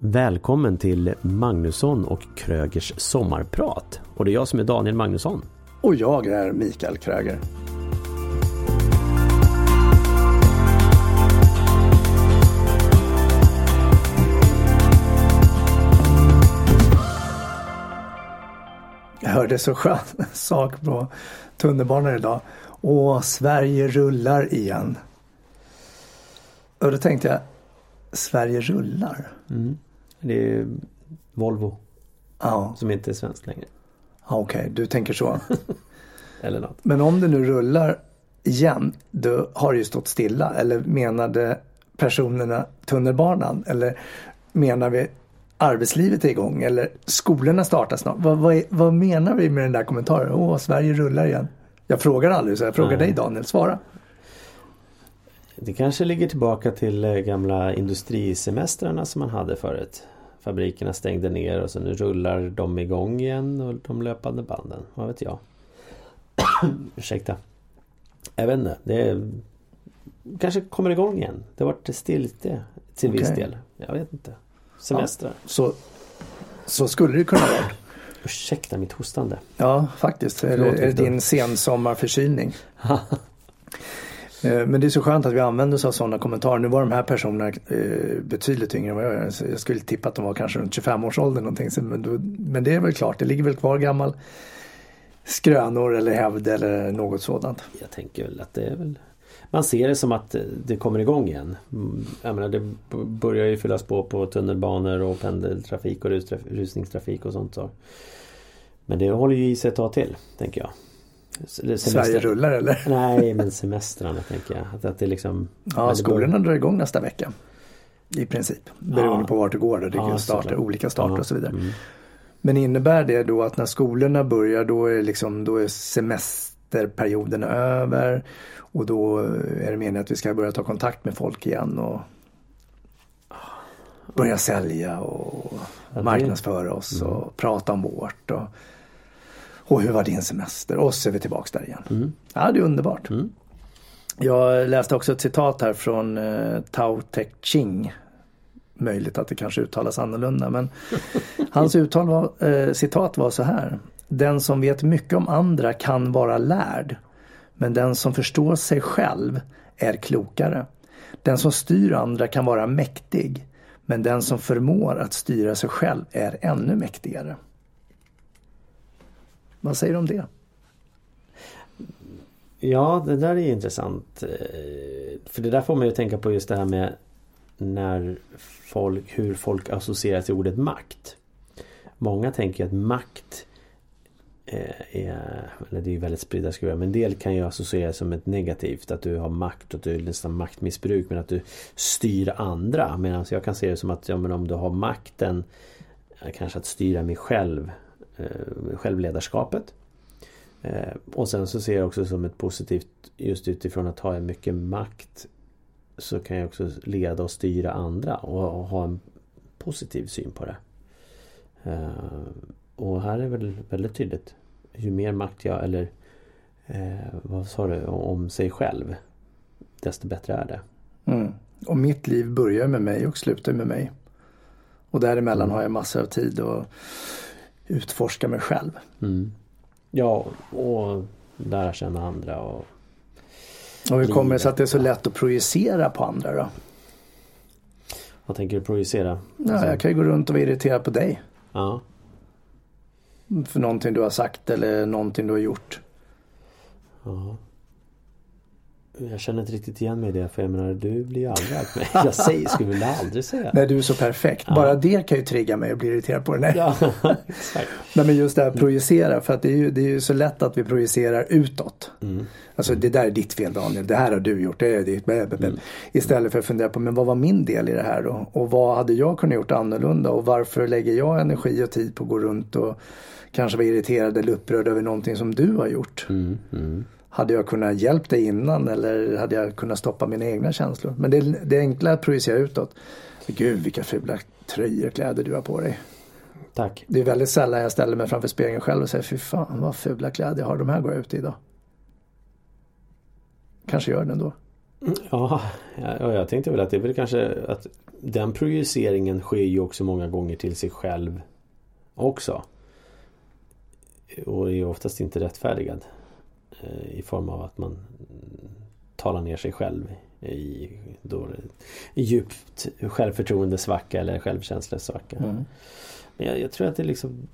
Välkommen till Magnusson och Krögers sommarprat. Och det är jag som är Daniel Magnusson. Och jag är Mikael Kröger. Jag hörde så skön sak på tunnelbanan idag. Åh, Sverige rullar igen. Och då tänkte jag, Sverige rullar? Mm. Det är Volvo. Ja. Som inte är svenskt längre. Ja, Okej, okay, du tänker så. Eller något. Men om det nu rullar igen, då har det ju stått stilla. Eller menade personerna tunnelbanan? Eller menar vi arbetslivet är igång? Eller skolorna startar snart? Vad, vad, vad menar vi med den där kommentaren? Åh, Sverige rullar igen. Jag frågar aldrig så jag frågar Nej. dig Daniel, svara. Det kanske ligger tillbaka till eh, gamla industrisemestrarna som man hade förut. Fabrikerna stängde ner och så nu rullar de igång igen och de löpande banden. Vad vet jag. Ursäkta. Jag vet inte. Det kanske kommer igång igen. Det har varit stilt till okay. viss del. Jag vet inte. Semestrar. Ja, så, så skulle det kunna vara. Ursäkta mitt hostande. Ja, faktiskt. Är det, är det din sensommarförkylning? Eh, men det är så skönt att vi använder oss av sådana kommentarer. Nu var de här personerna eh, betydligt yngre än vad jag är. Så jag skulle tippa att de var kanske runt 25-årsåldern någonting. Men, då, men det är väl klart, det ligger väl kvar gammal skrönor eller hävd eller något sådant. Jag tänker väl att det är väl man ser det som att eh, det kommer igång igen. Mm, jag menar, det börjar ju fyllas på på tunnelbanor och pendeltrafik och rusningstrafik och sånt. Så. Men det håller ju i sig ett tag till, tänker jag. Semester... Sverige rullar eller? Nej, men semestrarna tänker jag. Att, att det liksom, ja, skolorna bör... drar igång nästa vecka. I princip. Beroende ja. på vart du går. Det ja, starter, olika starter ja. och så vidare. Mm. Men innebär det då att när skolorna börjar då är, liksom, då är semesterperioden över och då är det meningen att vi ska börja ta kontakt med folk igen och börja sälja och marknadsföra oss och mm. prata om vårt. Och, och hur var din semester? Och så är vi tillbaka där igen. Mm. Ja, det är underbart. Mm. Jag läste också ett citat här från eh, Tao Te Ching. Möjligt att det kanske uttalas annorlunda men hans uttal var, eh, citat var så här. Den som vet mycket om andra kan vara lärd. Men den som förstår sig själv är klokare. Den som styr andra kan vara mäktig. Men den som förmår att styra sig själv är ännu mäktigare. Vad säger du om det? Ja, det där är intressant. Eh, för det där får man ju tänka på just det här med när folk, hur folk associerar till ordet makt. Många tänker att makt eh, är, eller det är väldigt spridda skruvar, men en del kan ju associeras som ett negativt. Att du har makt och att du är nästan maktmissbruk men att du styr andra. Medan jag kan se det som att ja, men om du har makten eh, kanske att styra mig själv självledarskapet. Eh, och sen så ser jag också som ett positivt just utifrån att ha mycket makt så kan jag också leda och styra andra och ha en positiv syn på det. Eh, och här är väl väldigt tydligt. Ju mer makt jag, eller vad sa du, om sig själv desto bättre är det. Mm. Och mitt liv börjar med mig och slutar med mig. Och däremellan mm. har jag massor av tid och utforska mig själv. Mm. Ja, och lära känna andra. Och, och hur kommer det sig att det är så lätt att projicera på andra då? Vad tänker du projicera? Ja, alltså... jag kan ju gå runt och vara irriterad på dig. Ja. För någonting du har sagt eller någonting du har gjort. Ja. Jag känner inte riktigt igen mig i det för jag menar du blir ju aldrig arg på mig. Jag säger, skulle väl aldrig säga. Nej du är så perfekt. Ja. Bara det kan ju trigga mig och bli irriterad på det. Nej. Ja, exakt. Nej men just det här projicera för att det är ju, det är ju så lätt att vi projicerar utåt. Mm. Alltså det där är ditt fel Daniel, det här har du gjort, det är ditt. Mm. Istället för att fundera på men vad var min del i det här då? Och vad hade jag kunnat gjort annorlunda och varför lägger jag energi och tid på att gå runt och kanske vara irriterad eller upprörd över någonting som du har gjort. Mm. Hade jag kunnat hjälpa dig innan eller hade jag kunnat stoppa mina egna känslor? Men det, det är enkla att projicera utåt. Gud vilka fula tröjor, kläder du har på dig. Tack. Det är väldigt sällan jag ställer mig framför spegeln själv och säger fy fan vad fula kläder jag har. De här går jag ut i idag. Kanske gör det ändå. Ja, ja, jag tänkte väl att det är väl kanske att den projiceringen sker ju också många gånger till sig själv också. Och är oftast inte rättfärdigad. Eh, I form av att man talar ner sig själv i, då, i djupt självförtroendesvacka eller självkänslesvacka. Mm. Men jag, jag, tror att det är liksom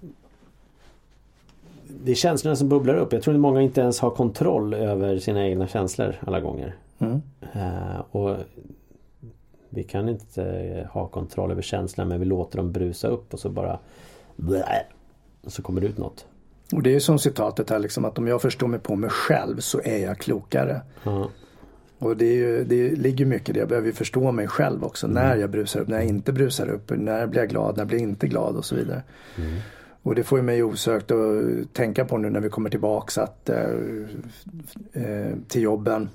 Det är känslorna som bubblar upp. Jag tror att många inte ens har kontroll över sina egna känslor alla gånger. Mm. Uh, och Vi kan inte ha kontroll över känslorna men vi låter dem brusa upp och så bara blä, Så kommer det ut något. Och det är ju som citatet här liksom att om jag förstår mig på mig själv så är jag klokare. Mm. Och det, är ju, det ligger mycket i det. Jag behöver förstå mig själv också. Mm. När jag brusar upp, när jag inte brusar upp. När blir jag glad, när blir jag inte glad och så vidare. Mm. Och det får ju mig osökt att tänka på nu när vi kommer tillbaks att, äh, äh, till jobben.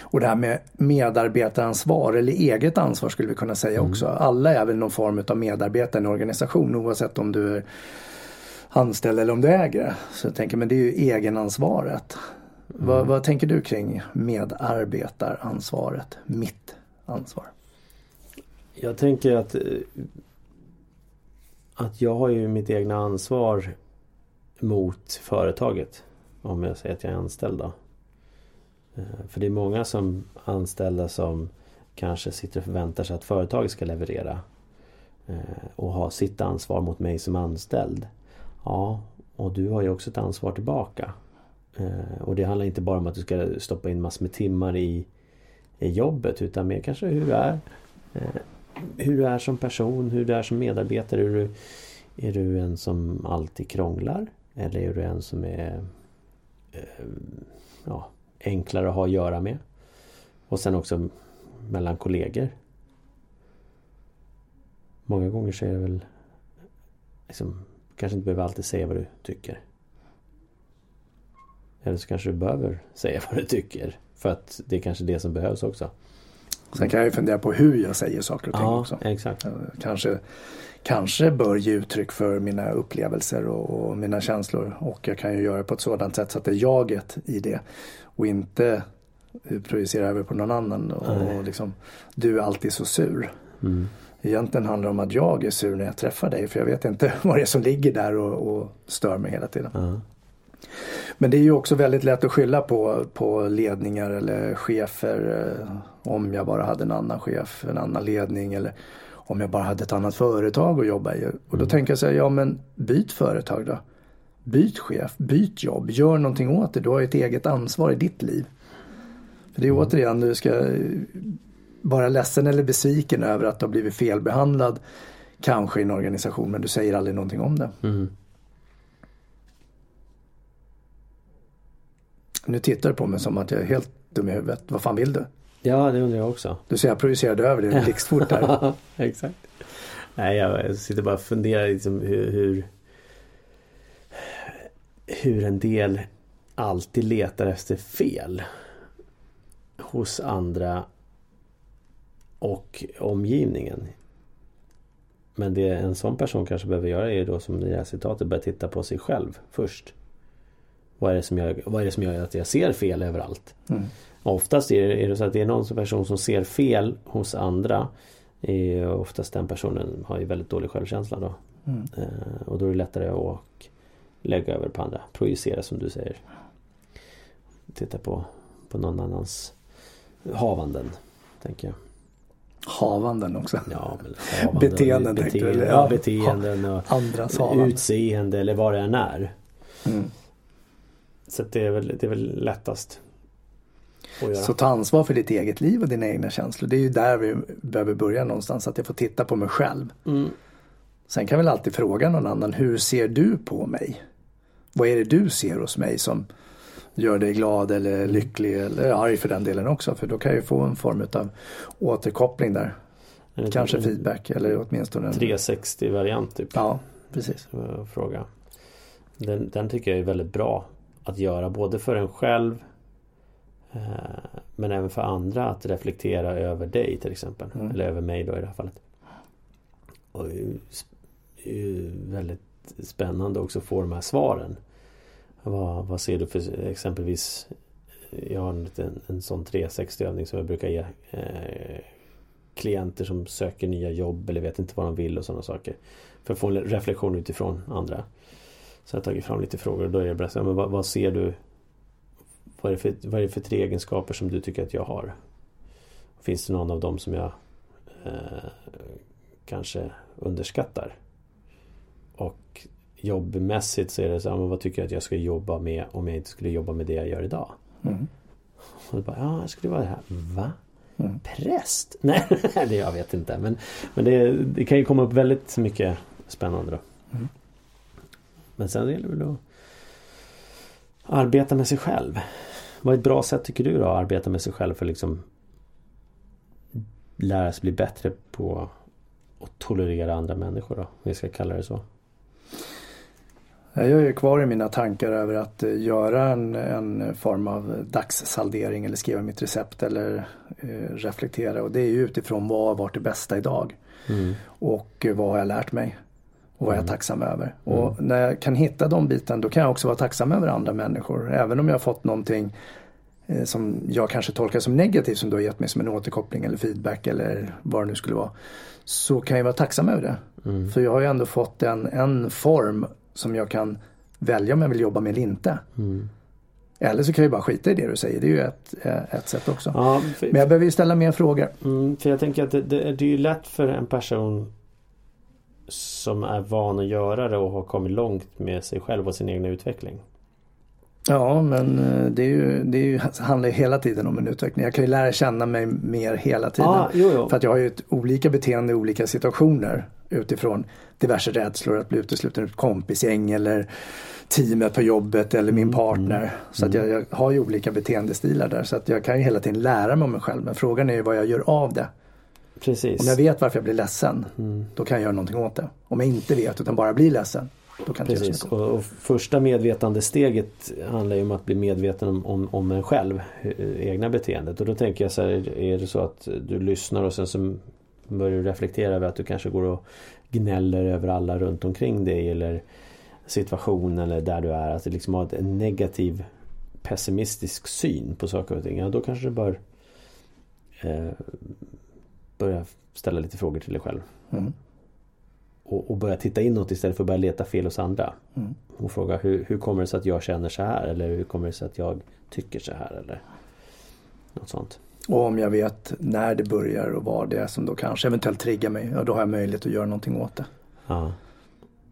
Och det här med medarbetaransvar eller eget ansvar skulle vi kunna säga mm. också. Alla är väl någon form av medarbetare i en organisation oavsett om du är anställd eller om du äger. Så jag tänker men det är ju egenansvaret. Mm. Vad, vad, tänker du kring medarbetaransvaret? Mitt ansvar? Jag tänker att att jag har ju mitt egna ansvar mot företaget. Om jag säger att jag är anställd då. Eh, för det är många som anställda som kanske sitter och förväntar sig att företaget ska leverera. Eh, och ha sitt ansvar mot mig som anställd. Ja, och du har ju också ett ansvar tillbaka. Eh, och det handlar inte bara om att du ska stoppa in massor med timmar i, i jobbet utan mer kanske hur du är. Eh, hur du är som person, hur du är som medarbetare. Är du, är du en som alltid krånglar? Eller är du en som är eh, ja, enklare att ha att göra med? Och sen också mellan kollegor. Många gånger så är det väl liksom, kanske inte behöver alltid säga vad du tycker. Eller så kanske du behöver säga vad du tycker. För att det är kanske det som behövs också. Sen kan jag ju fundera på hur jag säger saker och ting ja, också. Exakt. Kanske, kanske bör ge uttryck för mina upplevelser och, och, mina känslor. Och jag kan ju göra det på ett sådant sätt så att det är jaget i det. Och inte projicera över på någon annan. Och, och liksom, du är alltid så sur. Mm. Egentligen handlar om att jag är sur när jag träffar dig. För jag vet inte vad det är som ligger där och, och stör mig hela tiden. Mm. Men det är ju också väldigt lätt att skylla på, på ledningar eller chefer. Eh, om jag bara hade en annan chef, en annan ledning eller om jag bara hade ett annat företag att jobba i. Och då mm. tänker jag säga, ja men byt företag då. Byt chef, byt jobb, gör någonting åt det. Du har ett eget ansvar i ditt liv. För det är mm. återigen, du ska vara ledsen eller besviken över att du har blivit felbehandlad kanske i en organisation men du säger aldrig någonting om det. Mm. Nu tittar du på mig som att jag är helt dum i huvudet. Vad fan vill du? Ja, det undrar jag också. Du ser jag projicerade över det blixtfort där. Exakt. Nej, jag sitter bara och funderar liksom hur, hur hur en del alltid letar efter fel hos andra och omgivningen. Men det en sån person kanske behöver göra är då som i det här citatet börja titta på sig själv först. Vad är det som gör, vad är det som gör att jag ser fel överallt? Mm. Oftast är det, är det så att det är någon person som ser fel hos andra. Är oftast den personen har ju väldigt dålig självkänsla då. Mm. Eh, och då är det lättare att lägga över på andra. Projicera som du säger. Titta på, på någon annans havanden. Tänker jag. Havanden också. Ja, havanden, beteenden bete tänkte du? Ja, beteenden och andras utseende eller vad det än är. Mm. Så det är väl, det är väl lättast. Så ta ansvar för ditt eget liv och dina egna känslor. Det är ju där vi behöver börja någonstans. Att jag får titta på mig själv. Mm. Sen kan väl alltid fråga någon annan. Hur ser du på mig? Vad är det du ser hos mig som gör dig glad eller mm. lycklig eller arg för den delen också. För då kan jag ju få en form av återkoppling där. Kanske feedback eller åtminstone en 360 variant typ. Ja, precis. Fråga. Den, den tycker jag är väldigt bra att göra både för en själv eh, men även för andra att reflektera över dig till exempel. Mm. Eller över mig då i det här fallet. Och det är väldigt spännande också att få de här svaren. Vad, vad ser du för exempelvis Jag har en, en, en sån 360 övning som jag brukar ge eh, klienter som söker nya jobb eller vet inte vad de vill och sådana saker. För att få en reflektion utifrån andra. Så jag har tagit fram lite frågor och då är det bara så men vad, vad ser du? Vad är, det för, vad är det för tre egenskaper som du tycker att jag har? Finns det någon av dem som jag eh, kanske underskattar? Och jobbmässigt så är det så här, men vad tycker jag att jag ska jobba med om jag inte skulle jobba med det jag gör idag? Mm. Och bara, ja, jag skulle vara det här. Va? Mm. Präst? Nej, det jag vet inte. Men, men det, det, kan ju komma upp väldigt mycket spännande då. Mm. Men sen gäller det väl att arbeta med sig själv. Vad är ett bra sätt tycker du då att arbeta med sig själv för att liksom lära sig bli bättre på att tolerera andra människor då? Om vi ska kalla det så. Jag är kvar i mina tankar över att eh, göra en, en form av dagssaldering eller skriva mitt recept eller eh, reflektera och det är ju utifrån vad har varit det bästa idag. Mm. Och vad har jag lärt mig? Och vad är jag mm. tacksam över? Mm. Och när jag kan hitta de bitarna då kan jag också vara tacksam över andra människor. Även om jag har fått någonting eh, som jag kanske tolkar som negativt som du har gett mig som en återkoppling eller feedback eller vad det nu skulle vara. Så kan jag vara tacksam över det. Mm. För jag har ju ändå fått en, en form som jag kan välja om jag vill jobba med eller inte. Mm. Eller så kan jag bara skita i det du säger. Det är ju ett, eh, ett sätt också. Ja, för, Men jag behöver ju ställa mer frågor. Mm, för jag tänker att det, det, det är ju lätt för en person som är van att göra det och har kommit långt med sig själv och sin egna utveckling. Ja men eh, det, är ju, det är ju, handlar ju hela tiden om en utveckling. Jag kan ju lära känna mig mer hela tiden. Ah, jo, jo. För att jag har ju ett olika beteende i olika situationer utifrån diverse rädslor att bli utesluten ur ett kompisgäng eller teamet på jobbet eller min mm, partner. Mm. Så att jag, jag, har ju olika beteendestilar där så att jag kan ju hela tiden lära mig om mig själv. Men frågan är ju vad jag gör av det. Precis. Om jag vet varför jag blir ledsen, mm. då kan jag göra någonting åt det. Om jag inte vet utan bara blir ledsen, då kan jag Precis. Och, och första medvetandesteget handlar ju om att bli medveten om, om, om en själv, egna beteendet. Och då tänker jag så här, är det så att du lyssnar och sen så börjar du reflektera över att du kanske går och gnäller över alla runt omkring dig eller situation eller där du är. Att du liksom har en negativ pessimistisk syn på saker och ting. Ja, då kanske du bör eh, börja ställa lite frågor till dig själv. Mm. Och, och, börja titta inåt istället för att börja leta fel hos andra. Mm. Och fråga hur, hur kommer det sig att jag känner så här? Eller hur kommer det sig att jag tycker så här? Eller något sånt. Och om jag vet när det börjar och vad det är som då kanske eventuellt triggar mig. Ja, då har jag möjlighet att göra någonting åt det. Ja.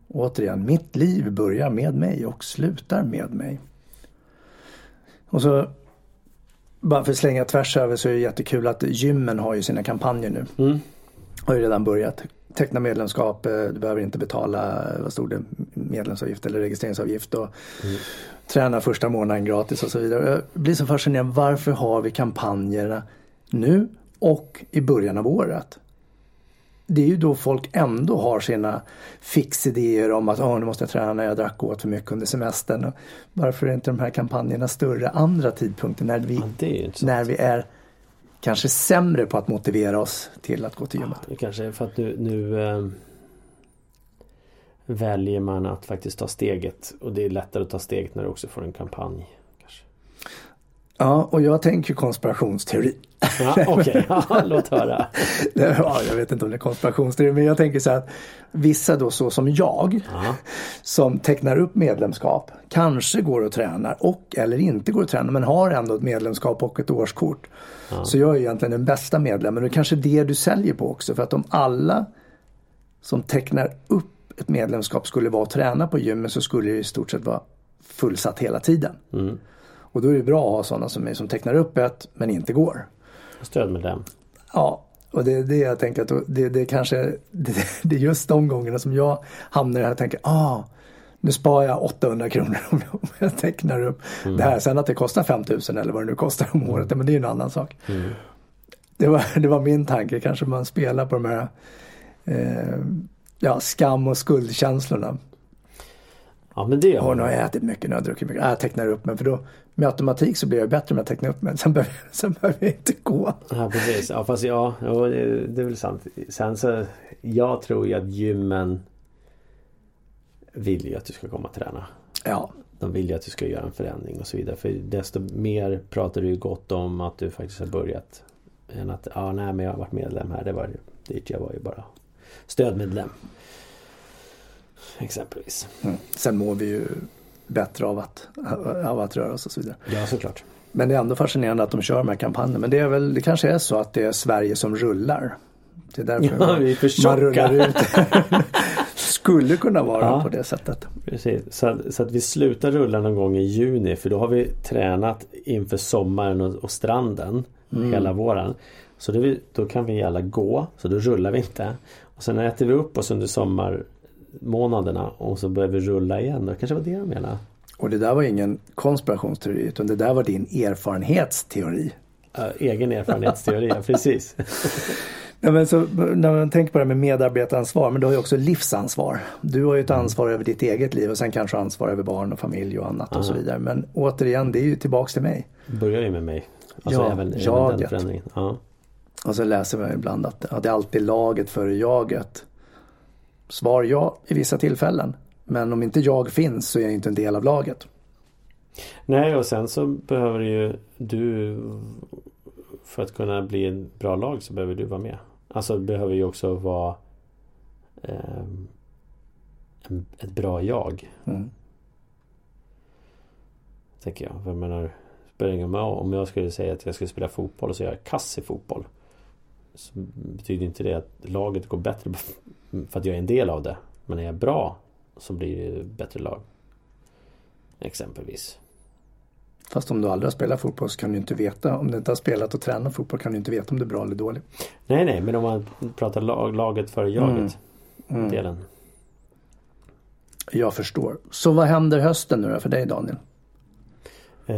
Återigen, mitt liv börjar med mig och slutar med mig. Och så bara för att slänga tvärs över så är det jättekul att gymmen har ju sina kampanjer nu. Mm. Har ju redan börjat. Teckna medlemskap, eh, du behöver inte betala, vad stod det, medlemsavgift eller registreringsavgift och mm. träna första månaden gratis och så vidare. Jag blir så fascinerad, varför har vi kampanjerna nu och i början av året? det är ju då folk ändå har sina fixidéer om att oh, nu måste jag träna när jag drack åt för mycket under semestern. Varför är inte de här kampanjerna större andra tidpunkter när vi, ja, när vi är kanske sämre på att motivera oss till att gå till gymmet? Ja, det kanske är för att nu, nu äh, väljer man att faktiskt ta steget och det är lättare att ta steget när du också får en kampanj. Ja, och jag tänker konspirationsteori. Ja, Okej, okay. låt höra. ja, jag vet inte om det är konspirationsteori, men jag tänker så att vissa då så som jag Aha. som tecknar upp medlemskap kanske går och tränar och eller inte går och tränar men har ändå ett medlemskap och ett årskort. Aha. Så jag är egentligen den bästa medlemmen och det är kanske det du säljer på också för att om alla som tecknar upp ett medlemskap skulle vara och träna på gymmet så skulle det i stort sett vara fullsatt hela tiden. Mm. Och då är det bra att ha sådana som mig som tecknar upp ett men inte går. Stöd med dem. Ja, och det är det jag tänker att det, det kanske det, det, är just de gångerna som jag hamnar här och tänker ah, nu sparar jag 800 kronor om jag, jag tecknar upp mm. det här. Sen att det kostar 5000 eller vad det nu kostar om året, men det är en annan sak. Mm. Det, var, det var min tanke, kanske man spelar på de här eh, ja, skam och skuldkänslorna. Ja men det har... nu har jag ätit mycket, nu har jag druckit mycket. Jag tecknar upp mig för då med automatik så blir jag bättre om jag tecknar upp mig. Sen behöver, sen behöver jag inte gå. Ja precis. Ja fast ja, det, är väl sant. Sen så jag tror ju att gymmen vill ju att du ska komma och träna. Ja. De vill ju att du ska göra en förändring och så vidare. För desto mer pratar du ju gott om att du faktiskt har börjat Än att, ja nej men jag har varit medlem här. Det var dit jag var ju bara stödmedlem. Exempelvis. Mm. Sen mår vi ju bättre av att, av att röra oss och så vidare. Ja såklart. Men det är ändå fascinerande att de kör de här kampanjerna. Men det är väl, det kanske är så att det är Sverige som rullar. Det är därför ja, vi för man rullar ut. Skulle kunna vara ja, på det sättet. Precis, så, så, att vi slutar rulla någon gång i juni för då har vi tränat inför sommaren och, och stranden mm. hela våren. Så det, då kan vi alla gå, så då rullar vi inte. Och sen äter vi upp oss under sommarmånaderna och så börjar vi rulla igen. Det kanske var det de menade. Och det där var ingen konspirationsteori utan det där var din erfarenhetsteori. Egen erfarenhetsteori, ja, precis. Ja, men så, när man tänker på det med medarbetaransvar, men du har ju också livsansvar. Du har ju ett mm. ansvar över ditt eget liv och sen kanske ansvar över barn och familj och annat Aha. och så vidare. Men återigen, det är ju tillbaks till mig. Börjar ju med mig. Alltså ja, även, jaget. Även ja. Och så läser man ibland att ja, det är alltid laget före jaget. Svar ja i vissa tillfällen. Men om inte jag finns så är jag inte en del av laget. Nej och sen så behöver ju du för att kunna bli en bra lag så behöver du vara med. Alltså behöver ju också vara eh, ett bra jag. Mm. Tänker jag. För jag menar, spelar ingen roll om jag skulle säga att jag skulle spela fotboll och så är jag kass i fotboll. Så betyder inte det att laget går bättre för att jag är en del av det. Men är jag bra så blir det bättre lag. Exempelvis. Fast om du aldrig har spelat fotboll så kan du inte veta. Om du inte har spelat och tränat fotboll kan du inte veta om det är bra eller dåligt. Nej, nej, men om man pratar lag, laget före jaget. Mm. Mm. Delen. Jag förstår. Så vad händer hösten nu då för dig Daniel? Uh,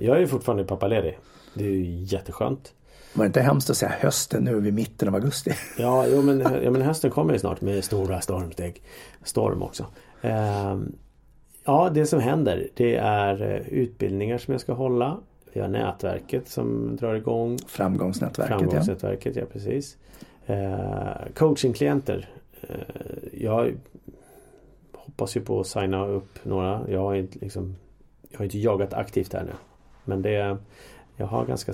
jag är fortfarande pappaledig. Det är ju jätteskönt. Var det inte hemskt att säga hösten nu vid mitten av augusti? Ja, jo, men, ja, men hösten kommer ju snart med stora stormsteg. Storm också. Uh, Ja, det som händer det är eh, utbildningar som jag ska hålla. Vi har nätverket som drar igång. Framgångsnätverket. Framgångsnätverket, ja, ja precis. Eh, coachingklienter. Eh, jag hoppas ju på att signa upp några. Jag har inte, liksom, jag har inte jagat aktivt här nu. Men det, jag har ganska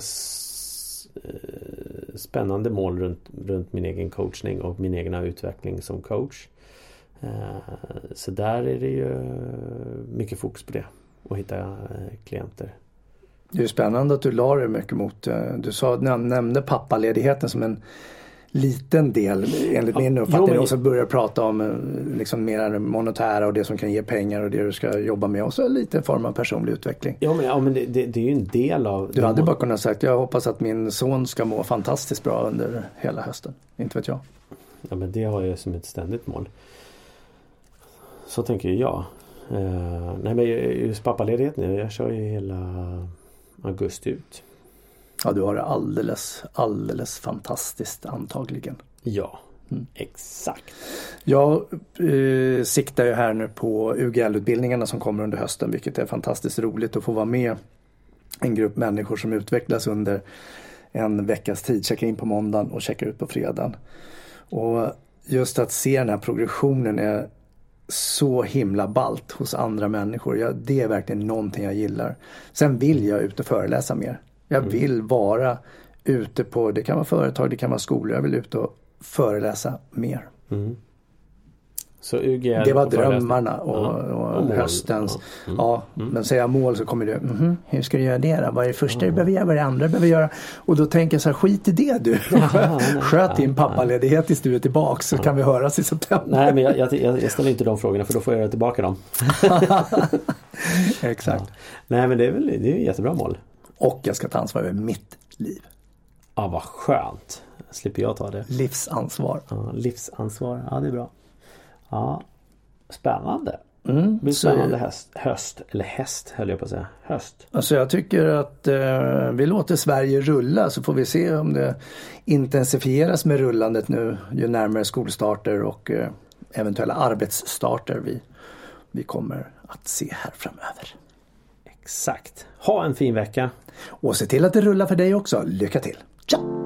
Eh, spännande mål runt, runt min egen coachning och min egna utveckling som coach. Eh, så där är det ju mycket fokus på det. Att hitta eh, klienter. Det är spännande att du la dig mycket mot, du sa, nämnde pappaledigheten som en liten del enligt min uppfattning. Jo, men... Och så börjar prata om liksom mer monetära och det som kan ge pengar och det du ska jobba med. Och så lite form av personlig utveckling. Ja men, ja, men det, det, det är ju en del av... Du hade bara kunnat sagt jag hoppas att min son ska må fantastiskt bra under hela hösten. Inte vet jag. Ja men det har jag som ett ständigt mål. Så tänker jag. Uh, nej men just pappaledighet nu. Jag kör ju hela augusti ut. Ja du har det alldeles, alldeles fantastiskt antagligen. Ja, mm. exakt. Jag eh, siktar ju här nu på UGL-utbildningarna som kommer under hösten vilket är fantastiskt roligt att få vara med en grupp människor som utvecklas under en veckas tid. Checkar in på måndagen och checkar ut på fredagen. Och just att se den här progressionen är så himla balt hos andra människor. Jag, det är verkligen någonting jag gillar. Sen vill jag ut och föreläsa mer. Jag mm. vill vara ute på, det kan vara företag, det kan vara skolor. Jag vill ut och föreläsa mer. Mm. Det var drömmarna och, ja. och, och höstens. Ja, mm. ja mm. men säger jag mål så kommer det, mm -hmm, hur ska du göra det då? Vad är det första du behöver göra? Vad är det andra du behöver göra? Och då tänker jag så här, skit i det du. Sköt din pappaledighet tills du är tillbaks så kan vi höras i september. Nej men jag, jag, jag, ställer inte de frågorna för då får jag göra tillbaka dem. Exakt. Nej men det är väl det är jättebra mål. Och jag ska ta ansvar över mitt liv. Ja vad skönt. Slipper jag ta det. Livsansvar. Ja, livsansvar, ja det är bra. Ja, Spännande. Mm, det blir spännande höst, höst. Eller häst höll jag på att säga. Höst. Alltså jag tycker att eh, vi låter Sverige rulla så får vi se om det intensifieras med rullandet nu ju närmare skolstarter och eh, eventuella arbetsstarter vi, vi kommer att se här framöver. Exakt. Ha en fin vecka. Och se till att det rullar för dig också. Lycka till! Ciao!